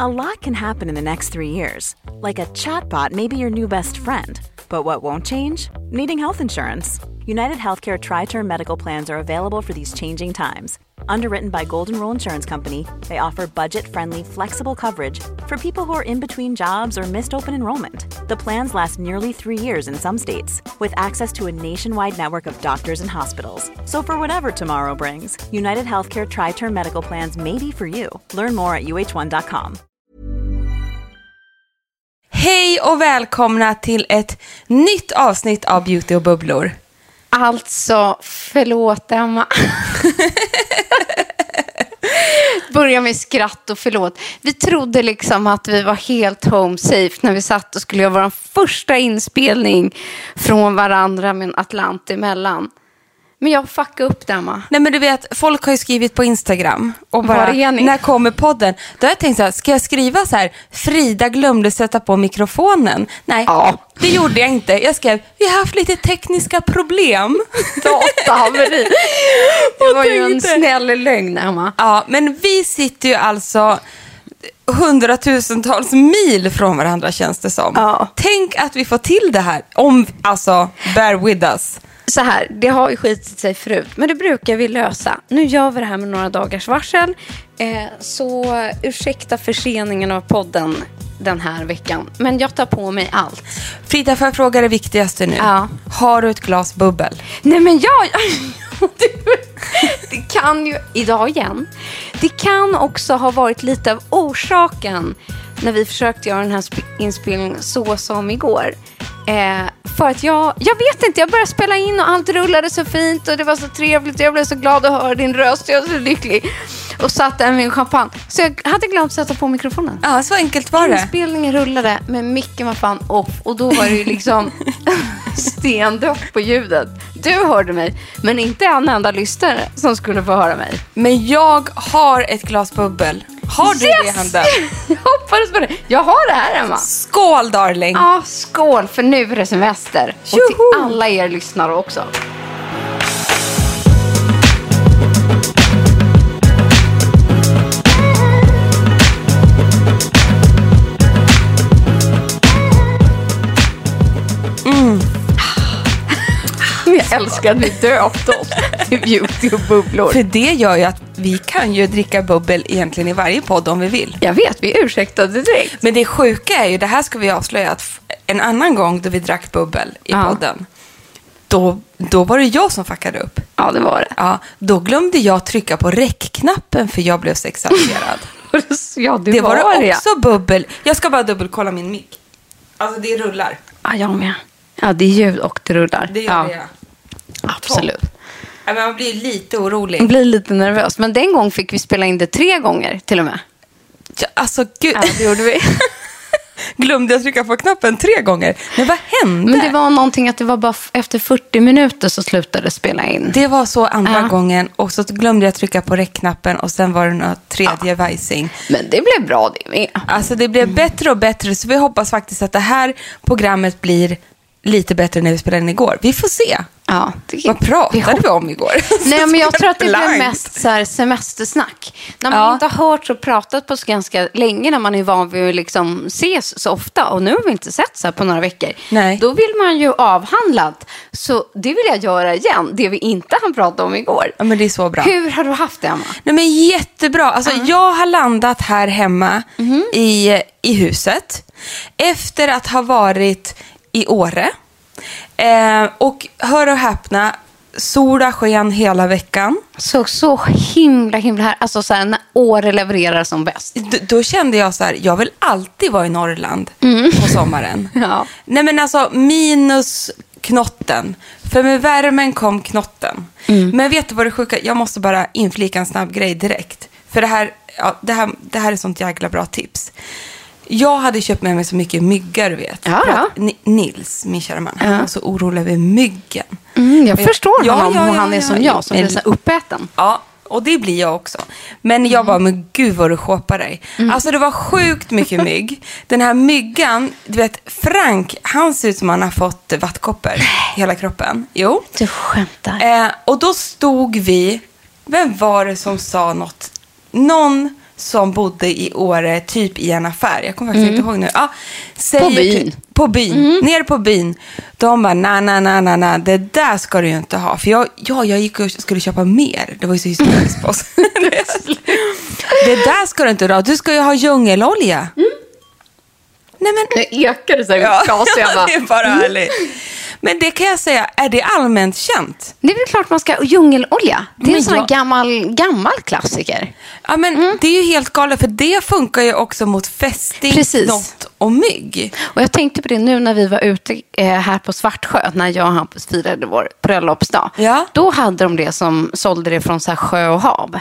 A lot can happen in the next three years. Like a chatbot may be your new best friend. But what won't change? Needing health insurance. United Healthcare Tri Term Medical Plans are available for these changing times. Underwritten by Golden Rule Insurance Company, they offer budget friendly, flexible coverage for people who are in between jobs or missed open enrollment. The plans last nearly three years in some states, with access to a nationwide network of doctors and hospitals. So, for whatever tomorrow brings, United Healthcare Tri Term Medical Plans may be for you. Learn more at uh1.com. Hej och välkomna till ett nytt avsnitt av Beauty och bubblor. Alltså, förlåt Emma. Börja med skratt och förlåt. Vi trodde liksom att vi var helt home safe när vi satt och skulle göra vår första inspelning från varandra med en Atlant emellan. Men jag fuckade upp det, Emma. Nej men du vet, folk har ju skrivit på Instagram och bara, när kommer podden? Då har jag tänkt så här, ska jag skriva så här, Frida glömde sätta på mikrofonen? Nej, Ja. det gjorde jag inte. Jag skrev, vi har haft lite tekniska problem. Datahaveri. Det var ju en snäll lögn, Emma. Ja, men vi sitter ju alltså hundratusentals mil från varandra känns det som. Ja. Tänk att vi får till det här, om, alltså, bear with us. Så här, det har ju skitit sig förut, men det brukar vi lösa. Nu gör vi det här med några dagars varsel. Eh, så ursäkta förseningen av podden den här veckan. Men jag tar på mig allt. Frida, får jag fråga det viktigaste nu? Ja. Har du ett glas bubbel? Nej men jag... det kan ju... Idag igen. Det kan också ha varit lite av orsaken när vi försökte göra den här sp- inspelningen så som igår. Eh, för att jag, jag vet inte, jag började spela in och allt rullade så fint och det var så trevligt och jag blev så glad att höra din röst. Jag var så lycklig. Och satt där med en champagne. Så jag hade glömt sätta på mikrofonen. Ja, så enkelt var det. Inspelningen rullade, men micken var fan off. Och då var det ju liksom stendött på ljudet. Du hörde mig, men inte en enda lyssnare som skulle få höra mig. Men jag har ett glas bubbel. Har du det i handen? Jag hoppades på det. Jag har det här, Emma. Skål darling! Ja, skål, för nu är det semester. Och till Tjoho! alla er lyssnare också. Älskar att vi döpte oss till beauty och bubblor. För det gör ju att vi kan ju dricka bubbel egentligen i varje podd om vi vill. Jag vet, vi ursäktade direkt. Men det sjuka är ju, det här ska vi avslöja, att en annan gång då vi drack bubbel i Ja. podden, då, då var det jag som fuckade upp. Ja, det var det. Ja, då glömde jag trycka på räckknappen för jag blev så exalterad. Ja, det, det var var det det. också bubbel. Jag ska bara dubbelkolla min mick. Alltså det rullar. Ja, jag med. Ja, det är ljud och det rullar. Det gör ja, det ja. Absolut. Ja, men man blir lite orolig. blir lite nervös. Men den gång fick vi spela in det tre gånger till och med. Ja, Alltså gud, Ja, det gjorde vi. glömde jag trycka på knappen tre gånger. Men vad hände? Men det var någonting att det var bara efter 40 minuter så slutade spela in. Det var så andra Ja. gången och så glömde jag trycka på räckknappen och sen var det något tredje vajsing. Men det blev bra det med. Alltså det blev bättre och bättre så vi hoppas faktiskt att det här programmet blir lite bättre när vi spelade in igår. Vi får se. Ja, det, Vad pratade vi om igår? Nej, men jag tror att det Blankt. mest så här semestersnack. När man Ja. inte har hört och pratat på så ganska länge, när man är van vid att liksom ses så ofta, och nu har vi inte sett så här på några veckor, Nej. då vill man ju avhandlat. Så det vill jag göra igen, det vi inte hann prata om igår. Ja, men det är så bra. Hur har du haft det, Emma? Nej, men jättebra. Alltså, Jag har landat här hemma Mhm. i, i huset efter att ha varit i Åre. Eh, och hör och häpna, sola sken hela veckan. Så, så himla, himla här. Alltså så här, när Åre levererar som bäst. D- då kände jag så här, jag vill alltid vara i Norrland på sommaren. Mm. Ja. Nej men alltså minus knotten. För med värmen kom knotten. Mm. Men vet du vad det sjuka Jag måste bara inflika en snabb grej direkt. För det här, ja, det här, det här är sånt jäkla bra tips. Jag hade köpt med mig så mycket myggar, du vet. Ja, ja. Nils, min kära man, han var så orolig över myggen. Mm, jag Och förstår Ja, honom, ja, ja, han är som ja. jag, som blir så uppäten. Ja, och det blir jag också. Men jag bara, men gud vad du shoppar dig. Alltså det var sjukt mycket mygg. Den här myggan, du vet Frank, han ser ut som han har fått vattkoppor hela kroppen. Jo. Du skämtar. Eh, och då stod vi, vem var det som sa något? Någon som bodde i Åre, typ i en affär. Jag kommer faktiskt inte ihåg nu. Säger På byn. På byn. Ner på byn. De bara, nej, nej, nej, nej, nej, det där ska du ju inte ha. För jag, ja, jag gick och skulle köpa mer. Det var ju så hysteriskt på oss. det där ska du inte ha. Du ska ju ha djungelolja. Nej, men Nu ekar det så här Ja, det är bara härligt. Men det kan jag säga, är det allmänt känt? Det är väl klart man ska ha djungelolja. Det är Men en sån här jag- gammal, gammal klassiker. Ja, men Mm. det är ju helt galet, för det funkar ju också mot fästing, Precis. knott och mygg. Och jag tänkte på det nu när vi var ute eh, här på Svartsjö, när jag och Hampus firade vår bröllopsdag. Ja. Då hade de det som sålde det från så sjö och hav.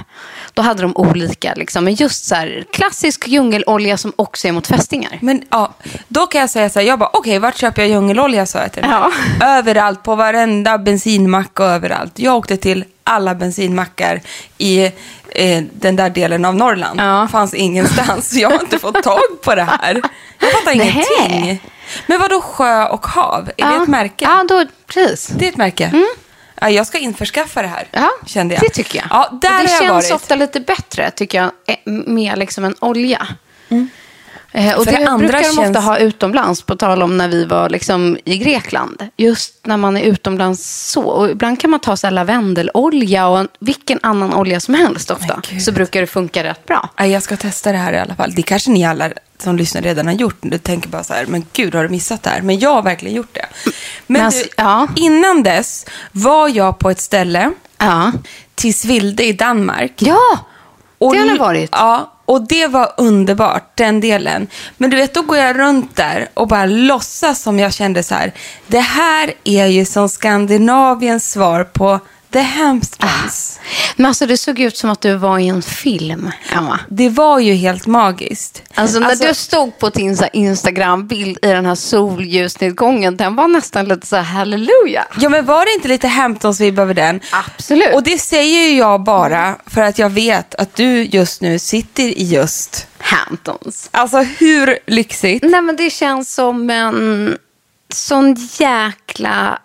Då hade de olika, liksom, men just så här klassisk djungelolja som också är mot fästingar. Men ja, då kan jag säga så här, jag bara, okej, vart köper jag djungelolja, sa jag till här. Överallt, på varenda bensinmack och överallt. Jag åkte till alla bensinmackar i eh, den där delen av Norrland. Ja. fanns ingenstans, jag har inte fått tag på det här. Jag fattar ingenting. Men vad då sjö och hav? Är det ett märke? Ja, då, precis. Det är ett märke. Ja, jag ska införskaffa det här, Ja, kände jag. det tycker jag. Ja, där och det känns varit. ofta lite bättre, tycker jag, eh, med liksom en olja. Eh, och För det det andra brukar de ofta känns- ha utomlands, på tal om när vi var liksom i Grekland. Just när man är utomlands så. Och ibland kan man ta så lavendelolja och en- vilken annan olja som helst ofta. Så brukar det funka rätt bra. Ja, jag ska testa det här i alla fall. Det kanske ni alla som lyssnar redan har gjort. Du tänker bara så här, men gud har du missat det här? Men jag har verkligen gjort det. Men Men alltså, du, ja. innan dess var jag på ett ställe, Ja, Tisvilde i Danmark. ja Och det har det varit. Ja, och det var underbart, den delen. Men du vet, då går jag runt där och bara låtsas som jag kände så här. Det här är ju som Skandinaviens svar på The Hamptons. Men alltså det såg ut som att du var i en film, Emma. Det var ju helt magiskt. Alltså när Alltså- du stod på din Instagram-bild i den här solljusnedgången, den var nästan lite så här halleluja. Ja, men var det inte lite Hamptons-vibb över den? Absolut. Och det säger ju jag bara för att jag vet att du just nu sitter i just... Hamptons. Alltså hur lyxigt? Nej men det känns som en sån jäkla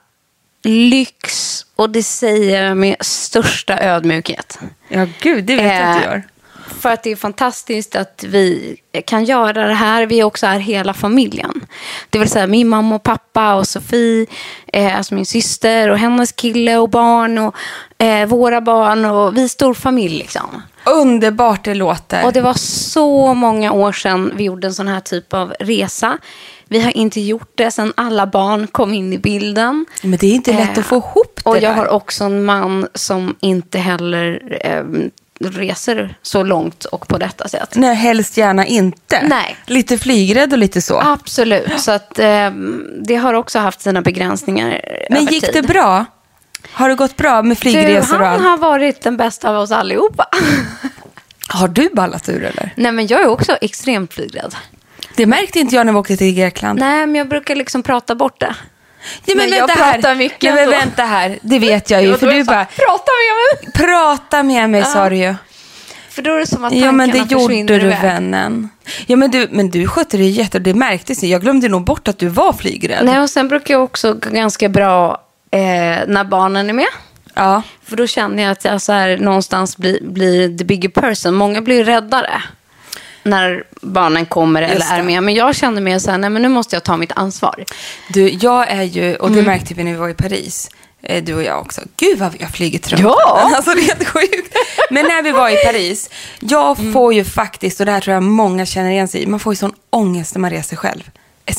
lyx och det säger jag med största ödmjukhet. Ja, gud, det vet jag att du Eh, gör. För att det är fantastiskt att vi kan göra det här. Vi också är hela familjen. Det vill säga min mamma och pappa och Sofie, eh, alltså min syster och hennes kille och barn och eh, våra barn och vi är stor familj liksom. Underbart det låter. Och det var så många år sedan vi gjorde en sån här typ av resa. Vi har inte gjort det sedan alla barn kom in i bilden. Men det är inte lätt Eh, att få ihop det Och jag där. har också en man som inte heller eh, reser så långt och på detta sätt. Nej, helst gärna inte. Nej. Lite flygrädd och lite så. Absolut, så att eh, det har också haft sina begränsningar Men gick tid. det bra? Har det gått bra med Du, flygresor och han allt? har varit den bästa av oss allihopa. Har du ballat ur eller? Nej, men jag är också extremt flygrädd. Det märkte inte jag när vi åkte till Grekland. Nej, men jag brukar liksom prata bort det. Ja, men jag här. pratar mycket Nej, men ändå. vänta här. Det vet jag ju. För du bara, Prata med mig! prata med mig sa du ju. För då är det som att Ja, men det tankarna gjorde försvinner du iväg. vännen. Ja, men du, men du skötte det jätte... Det märktes. Jag glömde nog bort att du var flygrädd. Nej, och sen brukar jag också gå ganska bra eh, när barnen är med. Ja. För då känner jag att jag så här, någonstans blir, blir the bigger person. Många blir räddare när barnen kommer eller är med. Men jag känner mer så här, nej men nu måste jag ta mitt ansvar. Du, jag är ju, och det Mm. märkte vi när vi var i Paris, eh, du och jag också. Gud vad har flugit runt. Ja. Alltså det är helt sjukt. Men när vi var i Paris, jag Mm. får ju faktiskt, och det här tror jag många känner igen sig i, man får ju sån ångest när man reser själv.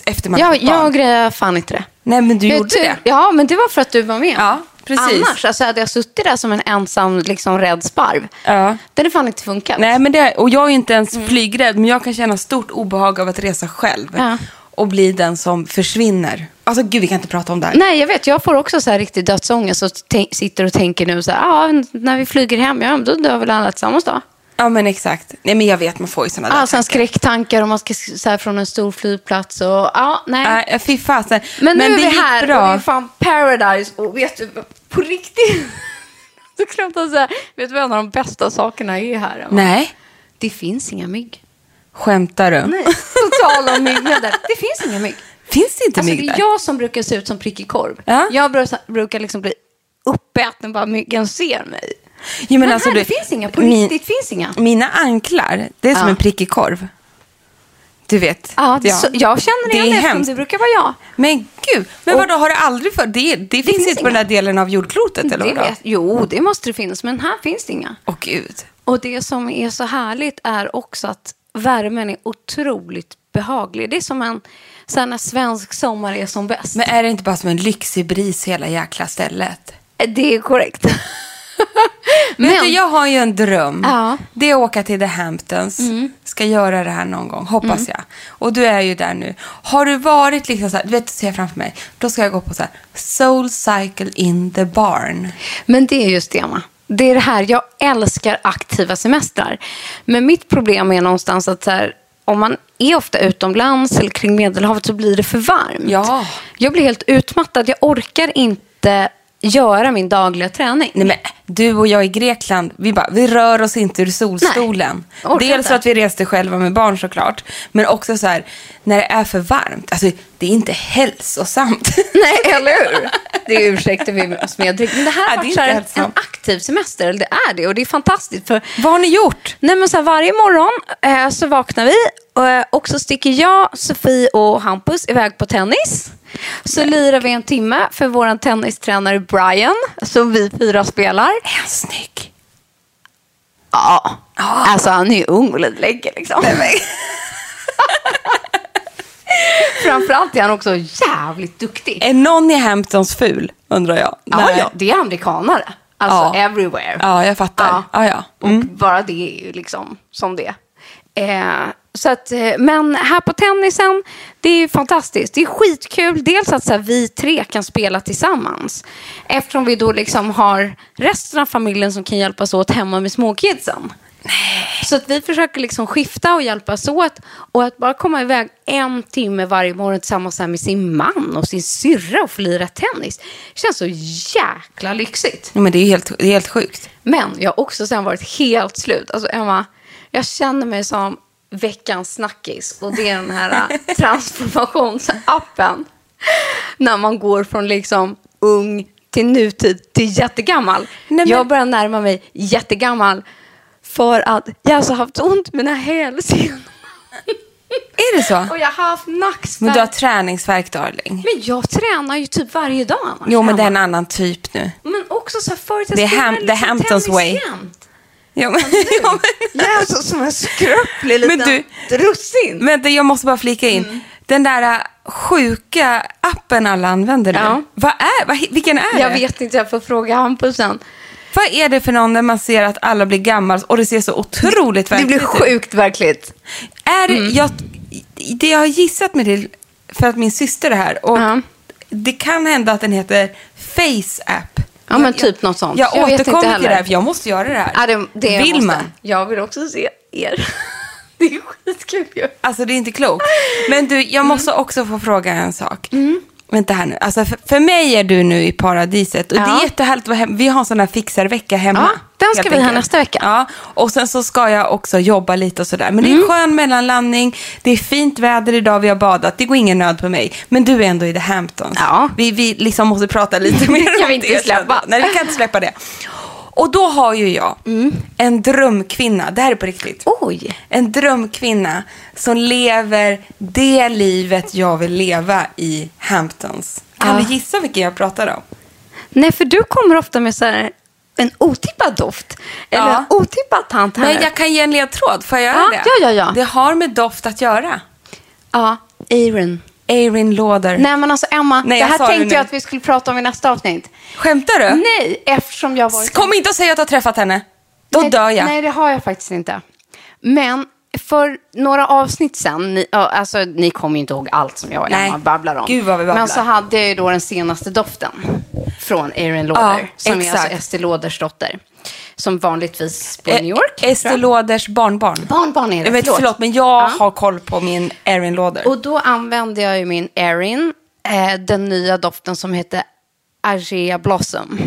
Efter man har Jag, jag grejer fan inte det. Nej men du Jag gjorde det. Ja, men det var för att du var med. Ja, precis. Annars, alltså hade jag suttit där som en ensam liksom, rädd sparv, Ja. det hade fan inte funkat. Nej, men det, och jag är inte ens flygrädd, men jag kan känna stort obehag av att resa själv. Ja. Och bli den som försvinner. Alltså gud, vi kan inte prata om det här. Nej, jag vet. Jag får också så här riktig dödsångest och sitter och tänker nu så här, ja, när vi flyger hem, ja, då dör väl alla tillsammans då. Ja, men exakt. Nej, men jag vet, man får ju sådana där Ja, sen tankar. skräcktankar och man ska så här, från en stor flygplats och ja, nej. Nej, fy fasen. men nu är det vi gick här bra. och det är fan paradise och vet du, på riktigt. Så klart att så här, vet du vad en av de bästa sakerna är här? Emma? Nej, Det finns inga mygg. skämtar du? Nej, på tal om myggnader. Det finns inga mygg. Finns det inte Alltså, mygg det är där? jag som brukar se ut som prickig korv. Ja. Jag brukar, brukar liksom bli uppäten bara myggen ser mig. Jo, Men, alltså, här, du- det finns inga. På min- riktigt finns inga. Mina anklar, det är som Ja. en prickig korv. Du vet. Ja, det, Så, jag känner Det är igen det, eftersom det brukar vara jag. Men gud, men Och- vadå, har det aldrig för? Det, det, finns finns inte på den här delen av jordklotet eller Det vadå? vet, jo, det måste det finnas, men här finns det inga. Åh gud. Och det som är så härligt är också att värmen är otroligt behaglig. Det är som en så när svensk sommar är som bäst. Men är det inte bara som en lyxig bris hela jäkla stället? det är korrekt. Men men du, jag har ju en dröm. Ja. Mm. Det är att åka till The Hamptons. Ska göra det här någon gång, hoppas jag. Och du är ju där nu. Har du varit liksom så här, du vet, ser jag framför mig. Då ska jag gå på så här, Soul Cycle in the Barn. Men det är just det, Emma. Det är det här, jag älskar aktiva semestrar. Men mitt problem är någonstans att så här, om man är ofta utomlands eller kring Medelhavet så blir det för varmt. Ja. Jag blir helt utmattad. Jag orkar inte göra min dagliga träning. Nej, men du och jag i Grekland, vi, bara, vi rör oss inte ur solstolen. Nej, Dels inte. för att vi reste själva med barn såklart. Men också så här, när det är för varmt. Alltså, det är inte hälsosamt. Nej, eller hur? Det ursäktar vi oss med. Men det här har det är inte en, en aktiv semester. Eller det är det. Och det är fantastiskt. För Vad har ni gjort? Nej, men så här, varje morgon eh, så vaknar vi eh, och så sticker jag, Sofie och Hampus iväg på tennis. Så lirar vi en timme för vår tennistränare Brian, som vi fyra spelar. Är han snygg? Ja, alltså han är ju ung och lite läcker liksom. Framförallt är han också jävligt duktig. Är någon i Hamptons ful, undrar jag? Ja, ja, det är amerikanare. Alltså Ja. everywhere. Ja, jag fattar. Ja, ja. Och bara det är ju liksom som det eh, så att, eh, Men här på tennisen, det är fantastiskt. Det är skitkul. Dels att så här, vi tre kan spela tillsammans. Eftersom vi då liksom har resten av familjen som kan hjälpas åt hemma med småkidsen. Så att vi försöker liksom skifta och hjälpas åt. Och att bara komma iväg en timme varje morgon tillsammans med sin man och sin syrra och få lira tennis. känns så jäkla lyxigt. Ja, men det är helt, det är helt sjukt. Men jag har också sen varit helt slut. Alltså Emma, jag känner mig som veckans snackis. Och det är den här transformationsappen. När man går från liksom ung till nutid till jättegammal. Nej, men- Jag börjar närma mig jättegammal. För att jag har alltså haft ont med mina hälsenor. Är det så? Och jag har haft nackspärr. Men du har träningsvärk, darling. Men jag tränar ju typ varje dag annars. Jo, men det är en annan typ nu. Men också så här förut, jag Det är Ham- liksom Hamptons way. jämt. Ja, men, ja, men, Jag är alltså som en skröplig Men liten du- russin. vänta, jag måste bara flika in. Mm. Den där äh, sjuka appen alla använder nu. Ja. Vad är, vad, vilken är Jag det? vet inte, jag får fråga Hampus sen. Vad är det för någon när man ser att alla blir gammal och det ser så otroligt Det blir verkligt ut? sjukt verkligt. Är det, Mm. jag, det jag har gissat mig till, för att min syster är här, och Ja. det kan hända att den heter Face App. Ja, men Jag- typ något sånt. Jag, Jag återkommer till det här, för jag måste göra det här. Ja, det, det Vill måste. man? Jag vill också se er. Det är skitkul ju. Alltså det är inte klokt. Men du, jag måste Mm. också få fråga en sak. Vänta här nu. Alltså för, för mig är du nu i paradiset. Och det Ja. är jättehärligt. Vi har en sån här fixarvecka hemma. Ja, Den ska vi ha nästa vecka. Ja, och sen så ska jag också jobba lite och sådär. Men det är Mm. en skön mellanlandning. Det är fint väder idag, vi har badat. Det går ingen nöd på mig. Men du är ändå i The Hamptons. Ja. Vi, vi liksom måste prata lite mer kan om vi inte det. släppa. Nej, vi kan inte släppa det. Och då har ju jag Mm. en drömkvinna, det här är på riktigt. Oj. En drömkvinna som lever det livet jag vill leva i Hamptons. Kan Ja. du gissa vilken jag pratar om? Nej, för du kommer ofta med så här, en otippad doft. Eller Ja. en otippad tant här. Men jag kan ge en ledtråd, får jag göra Ja, det? ja, ja, ja. Det har med doft att göra. Ja, Aaron. Erin Lauder. Nej, men alltså Emma, Nej, det jag här det tänkte nu. jag att vi skulle prata om i nästa avsnitt. Skämtar du? Nej, eftersom jag varit... Kom inte och säg att du har träffat henne. Då nej, dör jag. Nej, det har jag faktiskt inte. Men för några avsnitt sen, ni, alltså, ni kommer ju inte ihåg allt som jag och Nej. Emma babblar om. Gud, vad vi babblar. Men så hade jag ju då den senaste doften från Erin Lauder. Ja, som är exakt. alltså Estée Lauders dotter. Som vanligtvis bor i Eh, New York. Estée. Lauders barnbarn. Barnbarn är det, Jag vet, förlåt. förlåt, men jag Ja. har koll på min Erin Lauder. Och då använde jag ju min Erin, eh, den nya doften som heter Agea Blossom.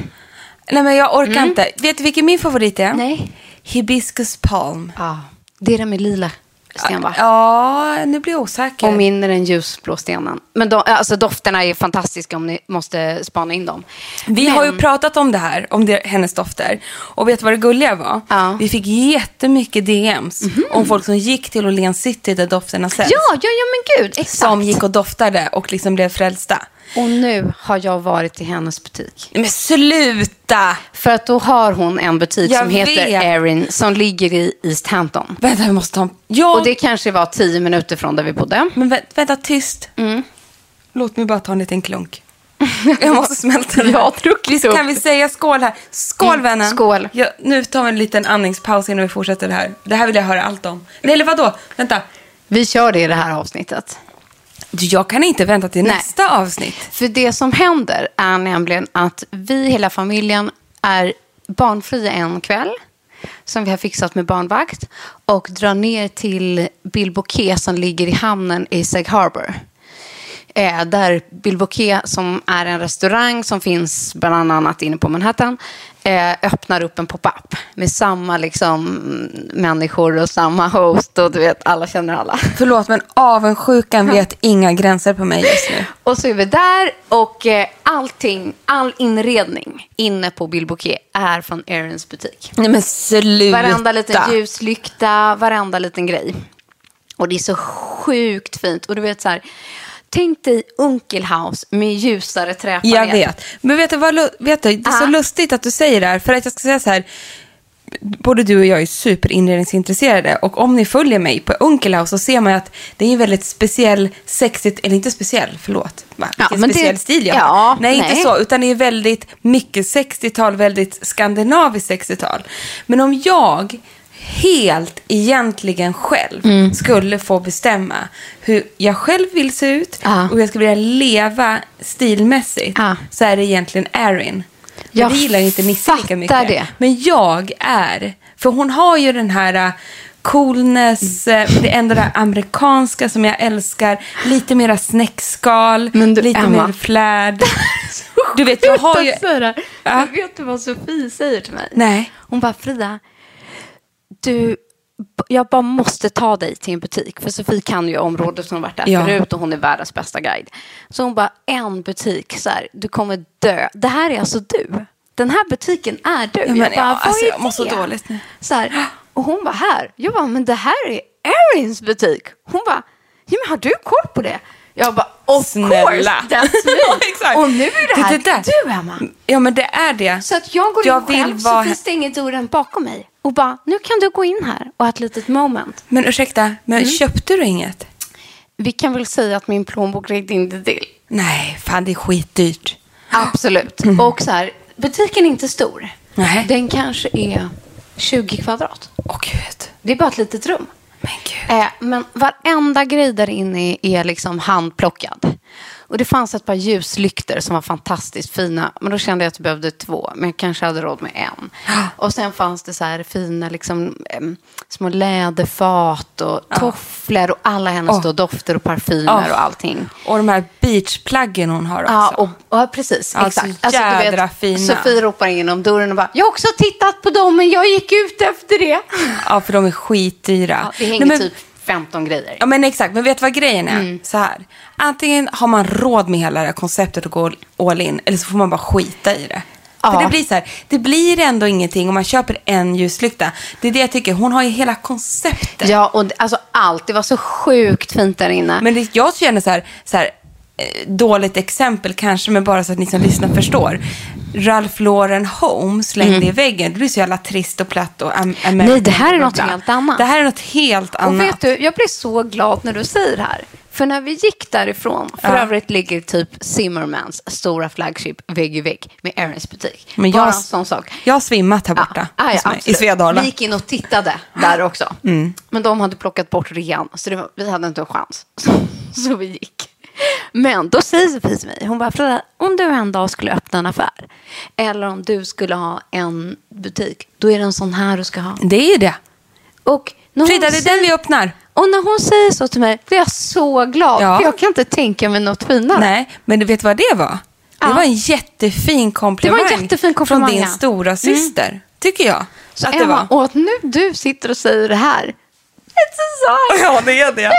Nej, men jag orkar inte. Vet du vilken min favorit är? Mm. Nej. Hibiscus palm. Ja, det är den med lila sten va? Ja, nu blir jag osäker. Och min är den ljusblå stenen. Men de, alltså dofterna är fantastiska om ni måste spana in dem. Vi har ju Men- pratat om det här, om det, hennes dofter. Och vet du vad det gulliga var? Ja. Vi fick jättemycket DMs om folk som gick till Åhléns City där dofterna säljs. Ja, ja, ja men gud. Exakt. Som gick och doftade och liksom blev frälsta. Och nu har jag varit i hennes butik. Men sluta! För att då har hon en butik Jag som heter. Erin som ligger i East Hampton. Vänta, vi måste ta en... Ja, Och det kanske var tio minuter från där vi bodde. men vä- vänta, tyst. Mm. Låt mig bara ta en liten klunk. Jag måste smälta det Jag druckit upp. kan vi säga skål här? Skål Mm, vännen! skål. Ja, nu tar vi en liten andningspaus innan vi fortsätter det här. Det här vill jag höra allt om. Nej, eller vadå? Vänta. Vi kör det i det här avsnittet. Jag kan inte vänta till Nej. nästa avsnitt. För det som händer är nämligen att vi, hela familjen, är barnfria en kväll. Som vi har fixat med barnvakt. Och drar ner till Bilboquet som ligger i hamnen i Sag Harbor. Eh, där Bilboquet, som är en restaurang som finns bland annat inne på Manhattan, öppnar upp en pop-up med samma liksom, människor och samma host och du vet, alla känner alla. Förlåt, men avundsjukan vet inga gränser på mig just nu. Och så är vi där och eh, allting, all inredning inne på Bilboquet är från Aarons butik. Nej, men sluta. Varenda liten ljuslykta, varenda liten grej. Och det är så sjukt fint. Och du vet så här, tänk dig Unkelhaus med ljusare träpanel. Jag vet. Men vet du, vad, vet du, det är så Ah. lustigt att du säger det här. För att jag ska säga så här. Både du och jag är superinredningsintresserade. Och om ni följer mig på Unkelhaus så ser man att det är en väldigt speciell, sexigt, eller inte speciell, förlåt. Va? Ja, Vilken men det- speciell stil jag ja, har. Nej, inte nej. så. Utan det är väldigt mycket 60-tal, väldigt skandinaviskt 60-tal. Men om jag helt egentligen själv Mm. skulle få bestämma hur jag själv vill se ut Ja. och jag skulle vilja leva stilmässigt Ja. så är det egentligen Erin. Jag det gillar inte Nisse lika mycket. det. Men jag är, för hon har ju den här äh, coolness, äh, det enda där amerikanska som jag älskar, lite mera snäckskal, du, lite Emma. mer flärd. Du vet, jag har ju... Ja. Men vet du vad Sofie säger till mig? Nej. Hon bara, Frida, du, jag bara måste ta dig till en butik. För Sofie kan ju området, hon har varit där Ja. förut och hon är världens bästa guide. Så hon bara, en butik, så här, du kommer dö. Det här är alltså du. Den här butiken är du. Ja, men jag bara, ja, alltså, jag mår så dåligt nu. Så här, och hon var här. Jag bara, men det här är Erins butik. Hon bara, ja, men har du koll på det? Jag bara, of Snälla. course, that's me. Och nu är det här Det- det du, Emma. Ja, men det är det. Så att jag går Jag in själv, vara- Sofie stänger dörren bakom mig och bara, nu kan du gå in här och ha ett litet moment. Men ursäkta, men Mm. köpte du inget? Vi kan väl säga att min plånbok räckte inte till. Nej, fan det är skitdyrt. Absolut. Och så här, butiken är inte stor. Mm. Nej. Den kanske är 20 kvadrat. Åh gud. Det är bara ett litet rum. Men gud. Eh, men varenda grej där inne är liksom handplockad. Och det fanns ett par ljuslyktor som var fantastiskt fina. Men då kände jag att jag behövde två. Men jag kanske hade råd med en. Och sen fanns det så här fina liksom, små läderfat och tofflor och alla hennes Oh. dofter och parfymer Oh. och allting. Och de här beachplaggen hon har också. Ja, och, och precis. Alltså, exakt. jädra fina. Sofie ropar in genom dörren och bara, jag har också tittat på dem men jag gick ut efter det. Ja, för de är skitdyra. Ja, det hänger Nej, men, typ 15 grejer. Ja, men exakt. Men vet du vad grejen är? Mm. Så här. Antingen har man råd med hela det här konceptet och gå all in, eller så får man bara skita i det. Ja. För det blir så här, det blir ändå ingenting om man köper en ljuslykta. Det är det jag tycker, hon har ju hela konceptet. Ja, och det- alltså allt. Det var så sjukt fint där inne. Men det, jag känner så här, så här eh, dåligt exempel kanske, men bara så att ni som lyssnar förstår. Ralph Lauren Home slängde i väggen. Det blir så jävla trist och platt och am- American Mm. Nej, det här är något helt annat. Det här är något helt Och annat. vet du, jag blir så glad när du säger det här. För när vi gick därifrån, för Ja. övrigt ligger typ Zimmermans stora flagship vägg i vägg med Ernsts butik. Men Bara jag- en sån sak. Jag har svimmat här borta. Ja, ja, hos mig, I. Svedala. Mm. Vi gick in och tittade där också. Men de hade plockat bort rean, så var, vi hade inte en chans. Så, så vi gick. Men då säger Sofie till mig, hon bara, Frida, om du en dag skulle öppna en affär, eller om du skulle ha en butik, då är det en sån här du ska ha. Det är ju det. Och när Frida, det är den vi öppnar. och när hon säger så till mig blir jag så glad. Ja. För jag kan inte tänka mig något finare. Nej, men du vet vad det var? Det Ja. var en jättefin komplimang. Det var en jättefin komplimang, Från din ja. stora syster, tycker jag. Så att det Emma, var. och att nu du sitter och säger det här. It's a sign. Ja, det är det.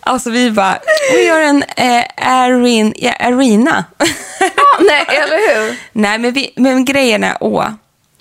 Alltså vi bara, vi gör en eh, arin, ja, arena. Ja, nej, eller hur? Nej, men, vi, men grejen är, åh.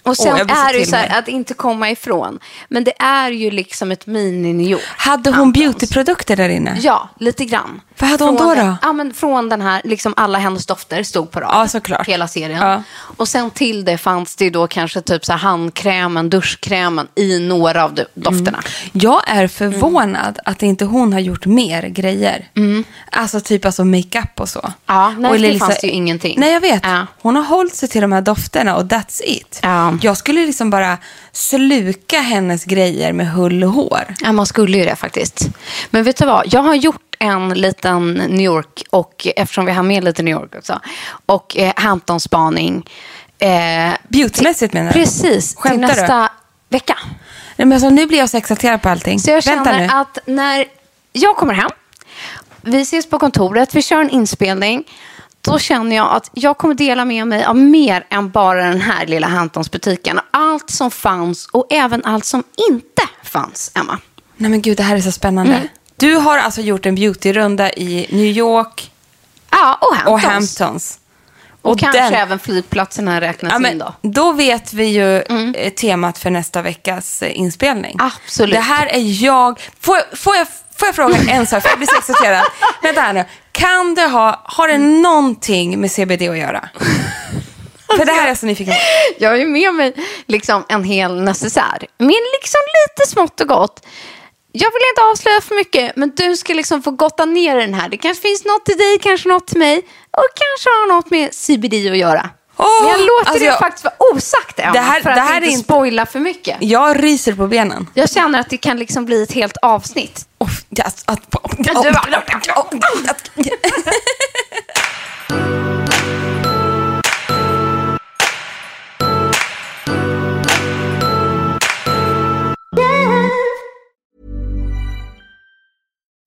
Och sen så är det ju så här att inte komma ifrån. Men det är ju liksom ett mini-New York. Hade hon Antons. beautyprodukter där inne? Ja, lite grann. Vad hade hon Från då den, då? Ja, men från den här, liksom alla hennes dofter stod på rad. Ja, såklart. Hela serien. Ja. Och sen till det fanns det ju då kanske typ så här handkrämen, duschkrämen i några av de- dofterna. Jag är förvånad att inte hon har gjort mer grejer. Alltså typ alltså makeup och så. Mm. Ja, nej, och det Elisa- fanns det ju ingenting. Nej, jag vet. Ja. Hon har hållit sig till de här dofterna och that's it. Ja. Jag skulle liksom bara sluka hennes grejer med hull och hår. Ja, man skulle ju det faktiskt. Men vet du vad? Jag har gjort en liten New York, och eftersom vi har med lite New York också, och eh, Hampton-spaning. Eh, Beautymässigt menar du? precis, Skämtar till du? nästa vecka. Nej, men alltså, nu blir jag så exalterad på allting. Så jag Vänta känner nu. att när jag kommer hem, vi ses på kontoret, vi kör en inspelning, då känner jag att jag kommer dela med mig av mer än bara den här lilla Hamptons-butiken. Allt som fanns och även allt som inte fanns, Emma. Nej men gud, det här är så spännande. Mm. Du har alltså gjort en beautyrunda i New York Ja, och Hamptons. och Hamptons. Och, kanske den- även flygplatserna räknas Ja, in men då. då vet vi ju eh, temat för nästa veckas eh, inspelning. Absolut. Det här är jag... Får, jag- får, jag, får jag fråga en sak? För jag blir så exalterad. Vänta här nu. Kan det ha... Har det någonting med CBD att göra? För det här är jag så nyfiken på. Jag har ju med mig liksom en hel necessär. Men liksom lite smått och gott. Jag vill inte avslöja för mycket, men du ska liksom få gotta ner den här. Det kanske finns något till dig, kanske något till mig. Och kanske har något med CBD att göra. Men jag låter alltså det jag- faktiskt vara osagt, Emma, Det här- för att det här inte, är inte- spoila för mycket. Jag ryser på benen. Jag känner att det kan liksom bli ett helt avsnitt. Oh, yes, att,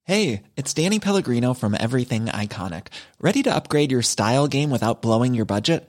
Hey, it's Danny Pellegrino from Everything Iconic. Ready to upgrade your style game without blowing your budget?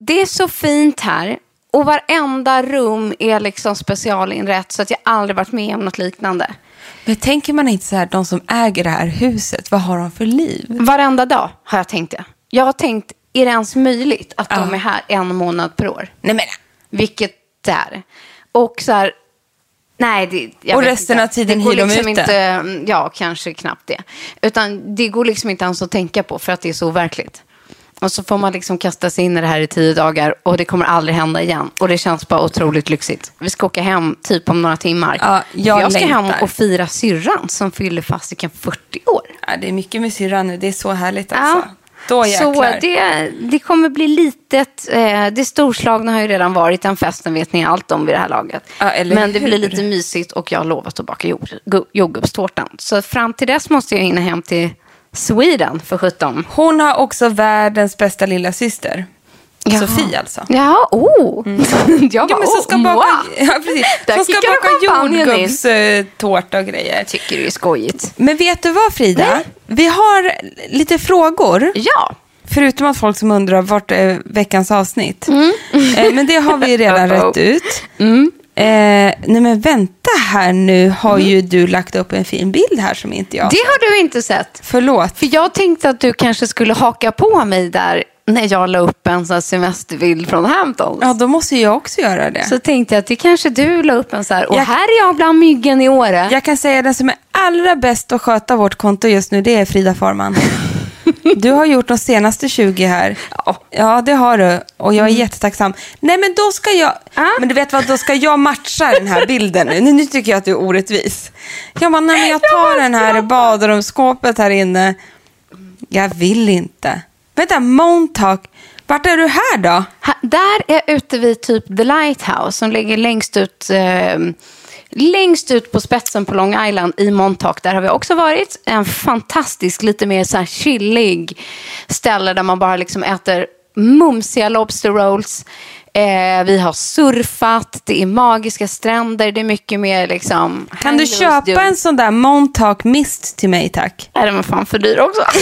Det är så fint här. Och varenda rum är liksom specialinrätt så att jag aldrig varit med om något liknande. Men tänker man inte så här, de som äger det här huset, vad har de för liv? Varenda dag har jag tänkt det. Jag har tänkt, är det ens möjligt att de är här en månad per år? Nej men, Vilket det är. Och så här, nej. Det, jag Och vet resten inte. av tiden det går hyr de liksom ute? inte, Ja, kanske knappt det. Utan det går liksom inte ens att tänka på för att det är så overkligt. Och så får man liksom kasta sig in i det här i tio dagar och det kommer aldrig hända igen. Och det känns bara otroligt lyxigt. Vi ska åka hem typ om några timmar. Ja, jag jag ska hem längtar. och fira syrran som fyller fasiken 40 år. ja, det är mycket med syrran nu, det är så härligt alltså. Då så det, det kommer bli litet. Eh, det storslagna har ju redan varit. Den festen vet ni allt om vid det här laget. Ja, Men det hur? blir lite mysigt och jag har lovat att baka jord, gu- jordgubbstårtan. Så fram till dess måste jag hinna hem till Sweden för 17. Hon har också världens bästa lilla syster. Jaha. Sofie alltså. Ja, oh. jag Ja, bara, men som oh, ska baka, wow. ja, precis. Där Som ska baka jordgubbstårta och grejer. Tycker det är skojigt. Men vet du vad Frida? Nej. Vi har lite frågor. Ja. Förutom att folk som undrar vart är veckans avsnitt. Eh, men det har vi redan rätt ut. Eh, nej men vänta här nu har ju du lagt upp en fin bild här som inte jag Det har du inte sett. Förlåt. För jag tänkte att du kanske skulle haka på mig där när jag la upp en sån semesterbild från Hamptons. Ja, då måste jag också göra det. Så tänkte jag att det kanske du la upp en så här. Och Jag- här är jag bland myggen i Åre. Jag kan säga den som är allra bäst att sköta vårt konto just nu, det är Frida Farman. Du har gjort de senaste 20 här. Ja, det har du. Och jag är jättetacksam. Nej, men då ska jag... Ah. Men du vet vad, då ska jag matcha den här bilden nu. Nu, tycker jag att du är orättvis. Jag bara, nej men jag tar den här badrumsskåpet här inne. Jag vill inte. Vänta, Montauk. Vart är du här då? Ha, där är jag ute vid typ The Lighthouse som ligger längst ut, eh, längst ut på spetsen på Long Island i Montauk. Där har vi också varit. En fantastisk, lite mer så här chillig ställe där man bara liksom äter mumsiga lobster rolls. Eh, vi har surfat, det är magiska stränder, det är mycket mer liksom... Kan du köpa en sån där Montauk Mist till mig tack? Nej, den var fan för dyr också.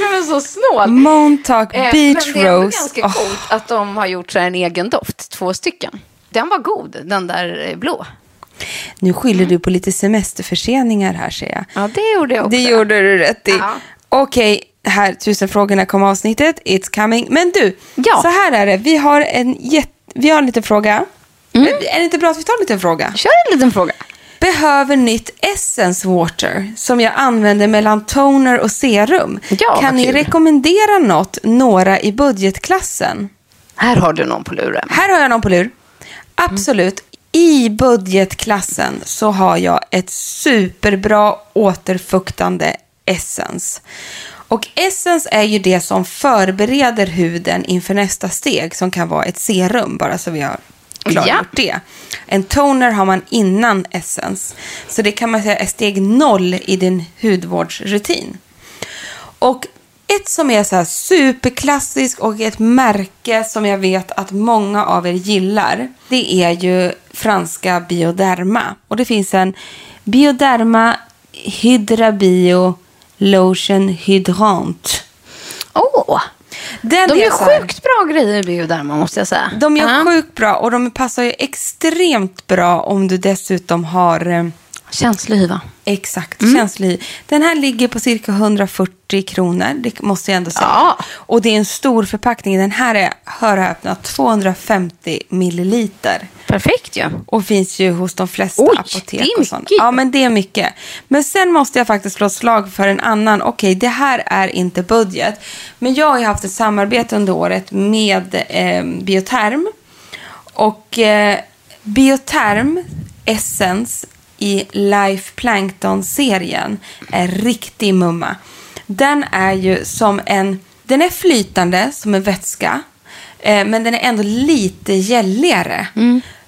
Den är så snål. Montauk Eh, Beach men det är Rose. ganska coolt att de har gjort så här en egen doft, två stycken. Den var god, den där eh, blå. nu skyller du på lite semesterförseningar här ser jag. Ja, det gjorde jag också. Det gjorde du rätt i. Ja. Okej, här, tusen frågorna kom avsnittet. It's coming. Men du, Ja. så här är det. Vi har en, jätt, vi har en liten fråga. Mm. Är det inte bra att vi tar en liten fråga? Kör en liten fråga. Behöver nytt Essence Water som jag använder mellan toner och serum. Ja, kan ni kul. rekommendera något, några i budgetklassen? Här har du någon på luren. Här har jag någon på lur. Absolut. I budgetklassen så har jag ett superbra återfuktande Essence. Och Essence är ju det som förbereder huden inför nästa steg som kan vara ett serum, bara så vi har klargjort Ja. det. En toner har man innan Essence. Så det kan man säga är steg noll i din hudvårdsrutin. Och ett som är så här superklassiskt och ett märke som jag vet att många av er gillar. Det är ju franska Bioderma. Och det finns en Bioderma Hydra Bio Lotion Hydrant. Åh, Den de är gör här- sjukt bra grejer Bioderma måste jag säga. De gör Ja. sjukt bra och de passar ju extremt bra om du dessutom har eh, Känslig hy va? Exakt, Mm. känslig hy. Den här ligger på cirka 140 kronor, det måste jag ändå säga. Ja. Och det är en stor förpackning. Den här är, hör och häpna, 250 milliliter. Perfekt ju. Och finns ju hos de flesta Oj, apotek. det är och mycket. Ja, men det är mycket. Men sen måste jag faktiskt slå ett slag för en annan. Okej, det här är inte budget. Men jag har ju haft ett samarbete under året med eh, Bioterm. Och eh, Bioterm Essence i Life Plankton-serien är riktig mumma. Den är ju som en, den är flytande som en vätska. Eh, men den är ändå lite gälligare.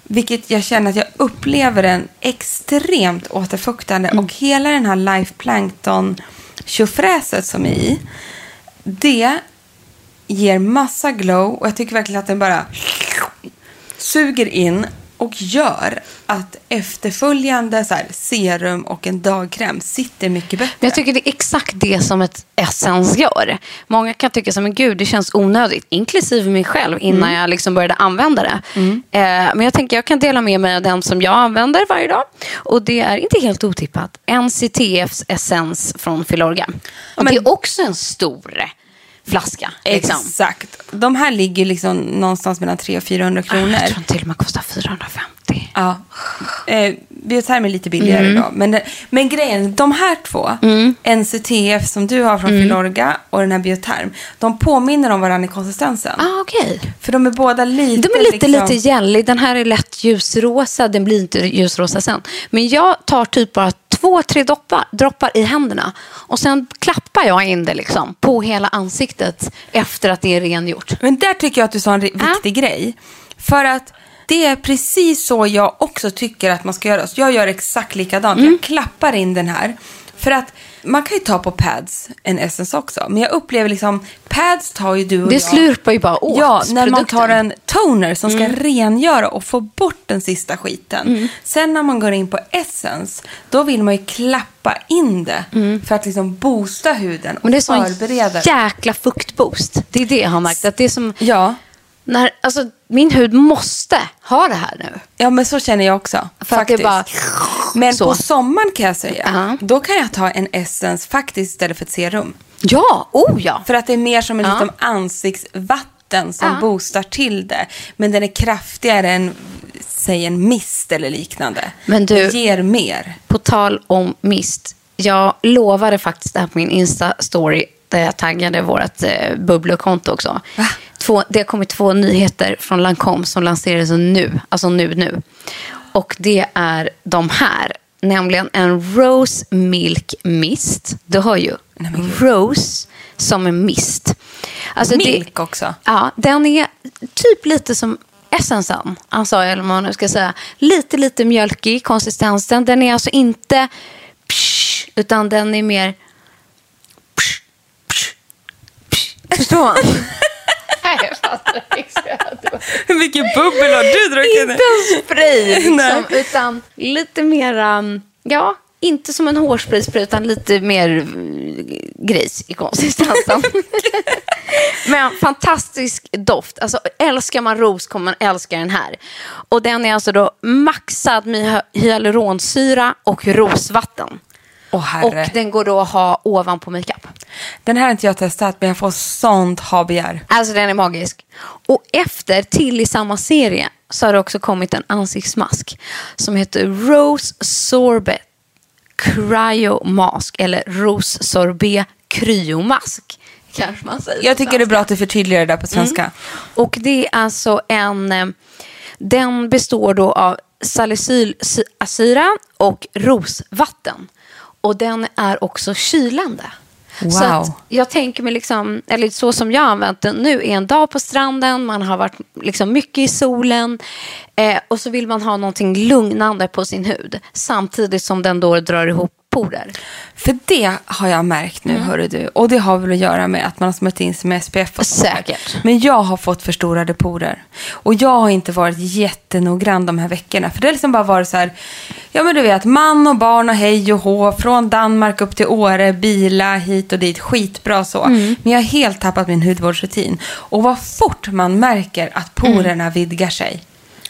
Vilket jag känner att jag upplever den extremt återfuktande. Och hela den här Life Plankton tjofräset som är i. Det ger massa glow och jag tycker verkligen att den bara suger in och gör att efterföljande så här, serum och en dagkräm sitter mycket bättre. Men jag tycker det är exakt det som ett Essence gör. Många kan tycka som, men gud, det känns onödigt. Inklusive mig själv innan jag liksom började använda det. Eh, men jag tänker jag kan dela med mig av den som jag använder varje dag. Och det är inte helt otippat. NCTFs Essence från Filorga. Och det är också en stor flaska. Liksom. Exakt. De här ligger liksom någonstans mellan 300 och 400 kronor. Jag tror till och med kostar 450. Ja. Eh, Bioterm är lite billigare Mm. då. Men, men grejen, de här två, NCTF som du har från Mm. Filorga och den här Bioterm, de påminner om varandra i konsistensen. Ah, okej. För de är båda lite... De är lite, liksom, lite gällig. Den här är lätt ljusrosa. Den blir inte ljusrosa sen. Men jag tar typ bara två, tre droppar, droppar i händerna. Och sen klappar jag in det liksom på hela ansiktet efter att det är rengjort. Men där tycker jag att du sa en viktig grej. För att det är precis så jag också tycker att man ska göra. Så jag gör exakt likadant. Mm. Jag klappar in den här. För att man kan ju ta på pads en essence också. Men jag upplever liksom, pads tar ju du och Det jag. slurpar ju bara åt Ja, när man produkten. tar en toner som ska Mm. rengöra och få bort den sista skiten. Sen när man går in på essence, då vill man ju klappa in det för att liksom boosta huden och Mm. Men det är sån förbereda. jäkla fuktboost. Det är det jag har märkt. Att det är som Ja. När, alltså, min hud måste ha det här nu. Ja, men så känner jag också. För faktiskt. bara... Men så. på sommaren kan jag säga, Ja. då kan jag ta en essence faktiskt istället för ett serum. Ja, oh ja. För att det är mer som en Ja. liksom ansiktsvatten som Ja. boostar till det. Men den är kraftigare än, säg en mist eller liknande. Men du- Det ger mer. På tal om mist. Jag lovade faktiskt det här på min Insta-story där jag taggade vårt eh, bubblekonto också. Va? Två, det har kommit två nyheter från Lancome som lanserades nu. Alltså nu, nu. Och det är de här. Nämligen en Rose Milk Mist. Du hör ju. Rose som en mist. Alltså det- Milk också. Ja, den är typ lite som essensen. Alltså, eller vad man nu ska säga. Lite, lite mjölkig konsistensen. Den är alltså inte psh, utan den är mer psh, psh, psh. Förstår man? Nej, jag fattar inte. Hur mycket bubbel har du druckit Inte en spray, liksom, utan lite mer, um, ja, inte som en hårspray utan lite mer mm, gris i konsistensen. Men fantastisk doft. Alltså, älskar man ros kommer man älska den här. Och den är alltså då maxad med hy- hyaluronsyra och rosvatten. Herre. Och den går då att ha ovanpå makeup. Den här har inte jag testat, men jag får sånt ha-begär. Alltså den är magisk. Och efter, till i samma serie, så har det också kommit en ansiktsmask som heter Rose Sorbet Cryo Mask eller Rose Sorbet Cryomask. Kanske man säger Jag tycker det är bra att du förtydligar det där på svenska. Och det är alltså en... eh, Den består då av salicylsyra och rosvatten. Och den är också kylande. Så Wow. att jag tänker mig liksom, eller så som jag har använt den nu, är en dag på stranden, man har varit liksom mycket i solen eh, och så vill man ha någonting lugnande på sin hud samtidigt som den då drar ihop porer. För det har jag märkt nu, hörru du. Och det har väl att göra med att man har smörjt in sig med SPF och. Säkert. Men jag har fått förstorade porer. Och jag har inte varit jättenoggrann de här veckorna. För det har liksom bara varit så här, ja men du vet, man och barn och hej och hå, från Danmark upp till Åre, bila hit och dit, skitbra så. Men jag har helt tappat min hudvårdsrutin. Och vad fort man märker att porerna vidgar sig.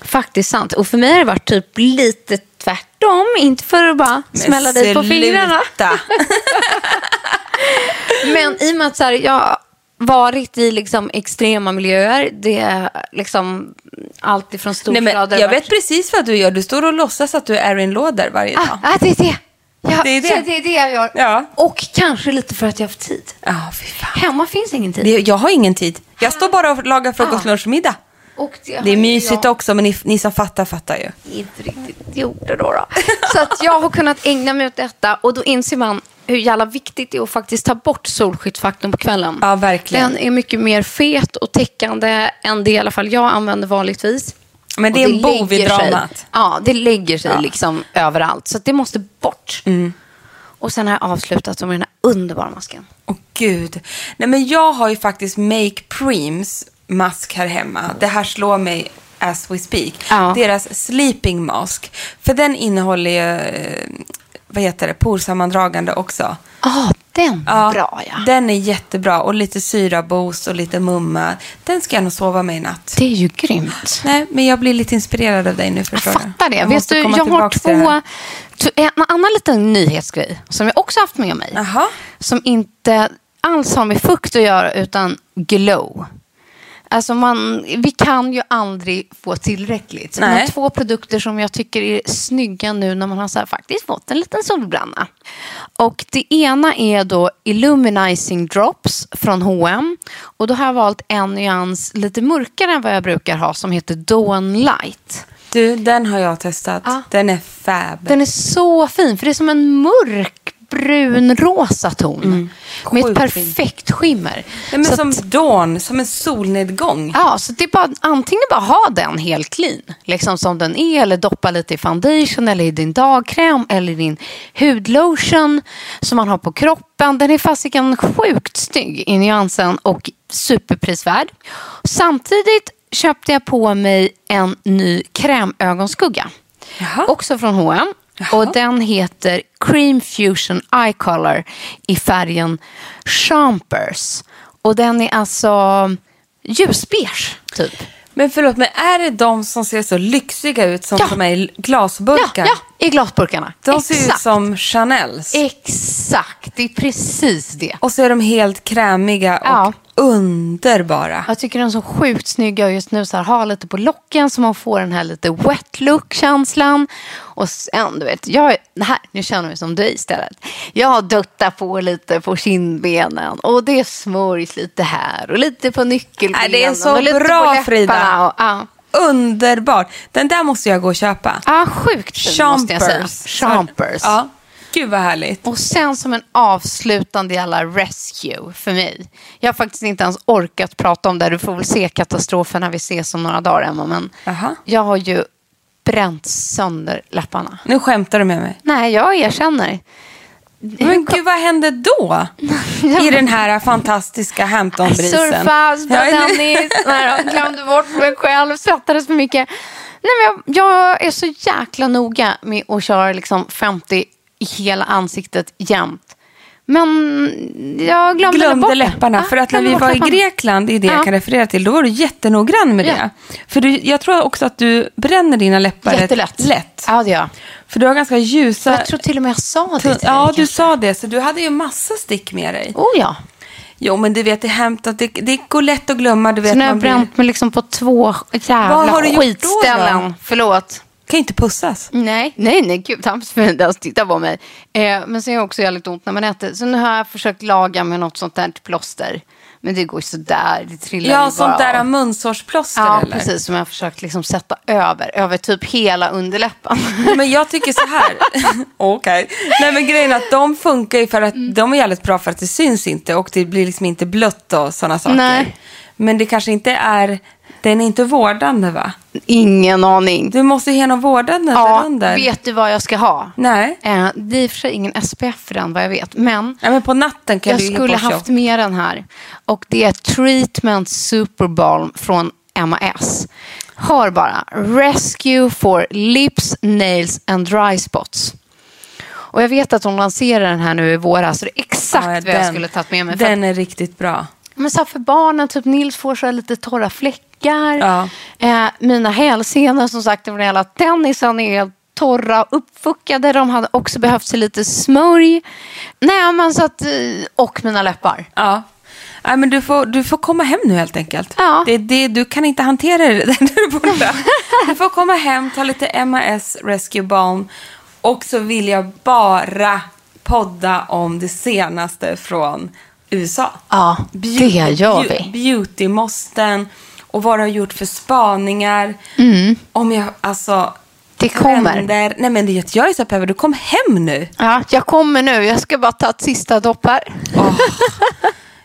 Faktiskt sant. Och för mig har det varit typ lite tvärtom. Inte för att bara Men smälla dig på fingrarna. Men i och med att så här, jag varit i liksom extrema miljöer. Det är liksom allt ifrån Nej, men storstäder. jag vet precis vad du gör. Du står och låtsas att du är Erin Lauder varje dag. Ah, ah, det är det. Ja, Det är det. Det är det jag gör. Ja. Och kanske lite för att jag har haft tid. Fan. Hemma finns ingen tid. Det, jag har ingen tid. Jag står bara och lagar frukost, Ah. lunch middag. Det, Det är mysigt jag också, men ni, ni som fattar, fattar ju. inte riktigt gjort det då. då. Så att jag har kunnat ägna mig åt detta och då inser man hur jävla viktigt det är att faktiskt ta bort solskyddsfaktorn på kvällen. Ja, verkligen. Den är mycket mer fet och täckande än det i alla fall jag använder vanligtvis. Men det är en bov i dramat. Ja, det lägger sig Ja. liksom överallt. Så det måste bort. Och sen har jag avslutat med den här underbara masken. Åh gud. Nej men jag har ju faktiskt Make Preems mask här hemma. Det här slår mig as we speak. Ja. Deras sleeping mask. För den innehåller ju, eh, vad heter det, porsammandragande också. Ja, den är bra ja. Den är jättebra och lite syraboost och lite mumma. Den ska jag nog sova med i natt. Det är ju grymt. Nej, men jag blir lite inspirerad av dig nu Jag förstår du. fattar det. Jag Vet du, jag har två... En annan liten nyhetsgrej som jag också haft med mig. Jaha. Som inte alls har med fukt att göra utan glow. Alltså man, vi kan ju aldrig få tillräckligt. Nej. Men två produkter som jag tycker är snygga nu när man har så här faktiskt fått en liten solbränna. Och det ena är då Illuminizing Drops från H&M Och då har jag valt en nyans lite mörkare än vad jag brukar ha som heter Dawn Light. Du, den har jag testat. Ja. Den är fab. Den är så fin, för det är som en mörk brun rosa ton. Med ett Sjukt perfekt skimmer. Nej, men Så som att- dawn, som en solnedgång. Ja, så det är bara, antingen bara ha den helt clean, liksom som den är, eller doppa lite i foundation, eller i din dagkräm, eller i din hudlotion som man har på kroppen. Den är fasiken sjukt snygg i nyansen och superprisvärd. Samtidigt köpte jag på mig en ny krämögonskugga. Jaha. Också från H&M. Och den heter Cream Fusion Eye Color i färgen Champers. Och den är alltså ljusbeige, typ. Men förlåt, men är det de som ser så lyxiga ut som Ja. för mig Ja, glasburkar? ja, i glasburkarna. De ser ut Exakt. som Chanels. Exakt, det är precis det. Och så är de helt krämiga och Ja. underbara. Jag tycker de är så sjukt snygga och just nu så här, ha lite på locken så man får den här lite wet look-känslan. Och sen, du vet, jag, här, nu känner jag mig som dig istället. Jag duttar på lite på kindbenen och det smörjs lite här och lite på nyckelbenen. Nej, det är så och lite bra, på Frida. Och, ja. Underbart. Den där måste jag gå och köpa. ja, sjukt fin måste jag säga. Champers. Ja. Gud vad härligt. Och sen som en avslutande jävla rescue för mig. Jag har faktiskt inte ens orkat prata om det. Du får väl se katastrofen när vi ses om några dagar, Emma. Men Jaha. jag har ju bränt sönder läpparna. Nu skämtar du med mig. Nej, jag erkänner. Men gud, vad hände då? I den här fantastiska Hampton-brisen. Surfa, spela tennis. Nej, glömde bort mig själv, svettades för mycket. Nej, men jag, jag är så jäkla noga med att köra liksom 50 i hela ansiktet jämt. Men jag glömde, glömde bort läpparna. Ja, för att när vi var i läpparna. Grekland, det är det Ja. jag kan referera till, då var du jättenoggrann med Ja. det. För du, jag tror också att du bränner dina läppar Jättelätt. lätt. Ja, det gör. För du har ganska ljusa... Jag tror till och med jag sa det till dig. Ja, du sa det. Så du hade ju massa stick med dig. Oh ja. Jo, men du vet, det, är hämt att det, det går lätt att glömma. Du vet, Så nu har jag man blir- bränt mig liksom på två jävla gjort då, skitställen. då? Förlåt. Kan ju inte pussas. Nej, nej, nej, gud, han får inte ens titta på mig. Eh, men sen är det också jävligt ont när man äter. Så nu har jag försökt laga med något sånt där plåster. Men det går ju sådär, det trillar ju Ja, bara sånt där av. munsårsplåster Ja, eller? precis. Som jag har försökt liksom sätta över. Över typ hela underläppen. Men jag tycker så här. Okej. Nej men grejen är att de funkar ju för att Mm. de är jävligt bra för att det syns inte och det blir liksom inte blött och sådana saker. Nej. Men det kanske inte är, den är inte vårdande va? Ingen aning. Du måste ge någon vårdande ja, under. vet du vad jag ska ha? Nej. Eh, det är i och för sig ingen SPF för den vad jag vet. Men Ja, men på natten kan jag du skulle haft med den här. Och det är Treatment Superbalm från MAS. Hör bara. Rescue for lips, nails and dry spots. Och jag vet att de lanserar den här nu i våras. Så det är exakt Ja, vad jag skulle tagit med mig. Den är riktigt bra. Men så för barnen, typ Nils får så lite torra fläckar. Ja. Eh, mina hälsenor som sagt, över hela tennisen är torra och uppfuckade. De hade också behövt sig lite smörj. Nej, men så att, eh, och mina läppar. Ja. Nej, men du, får, du får komma hem nu helt enkelt. Ja. Det, det, du kan inte hantera det där du är borta. Du får komma hem, ta lite MAS Rescue Balm och så vill jag bara podda om det senaste från USA. Ja, det gör vi. Beau- Beautymåsten och vad du har gjort för spaningar. Mm. Om jag, alltså, Det kommer. Trender. Nej men det, jag är så peppad. Du kom hem nu. Ja, jag kommer nu. Jag ska bara ta ett sista dopp här.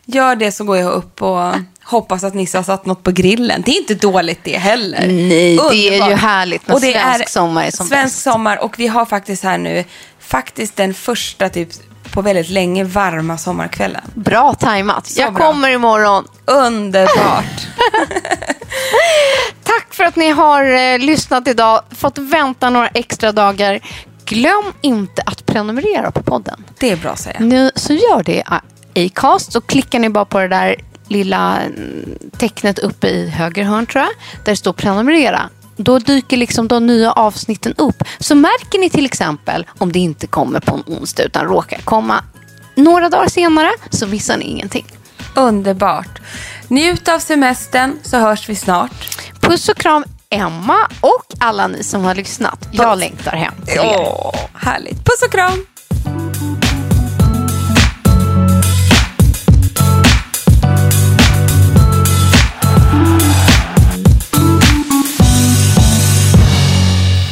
Gör det så går jag upp och hoppas att Nisse har satt något på grillen. Det är inte dåligt det heller. Nej, det är ju härligt när Och det svensk är sommar är som Svensk bäst. sommar och vi har faktiskt här nu faktiskt den första typ på väldigt länge varma sommarkvällen. Bra tajmat. Jag bra. kommer imorgon. Underbart. Tack för att ni har eh, lyssnat idag. Fått vänta några extra dagar. Glöm inte att prenumerera på podden. Det är bra att säga. Nu så gör det i Acast. Så klickar ni bara på det där lilla mm, tecknet uppe i höger hörn tror jag. Där det står prenumerera. Då dyker liksom de nya avsnitten upp. Så märker ni till exempel om det inte kommer på en onsdag utan råkar komma några dagar senare så missar ni ingenting. Underbart. Njut av semestern så hörs vi snart. Puss och kram Emma och alla ni som har lyssnat. Jag längtar hem till er. Åh, härligt. Puss och kram.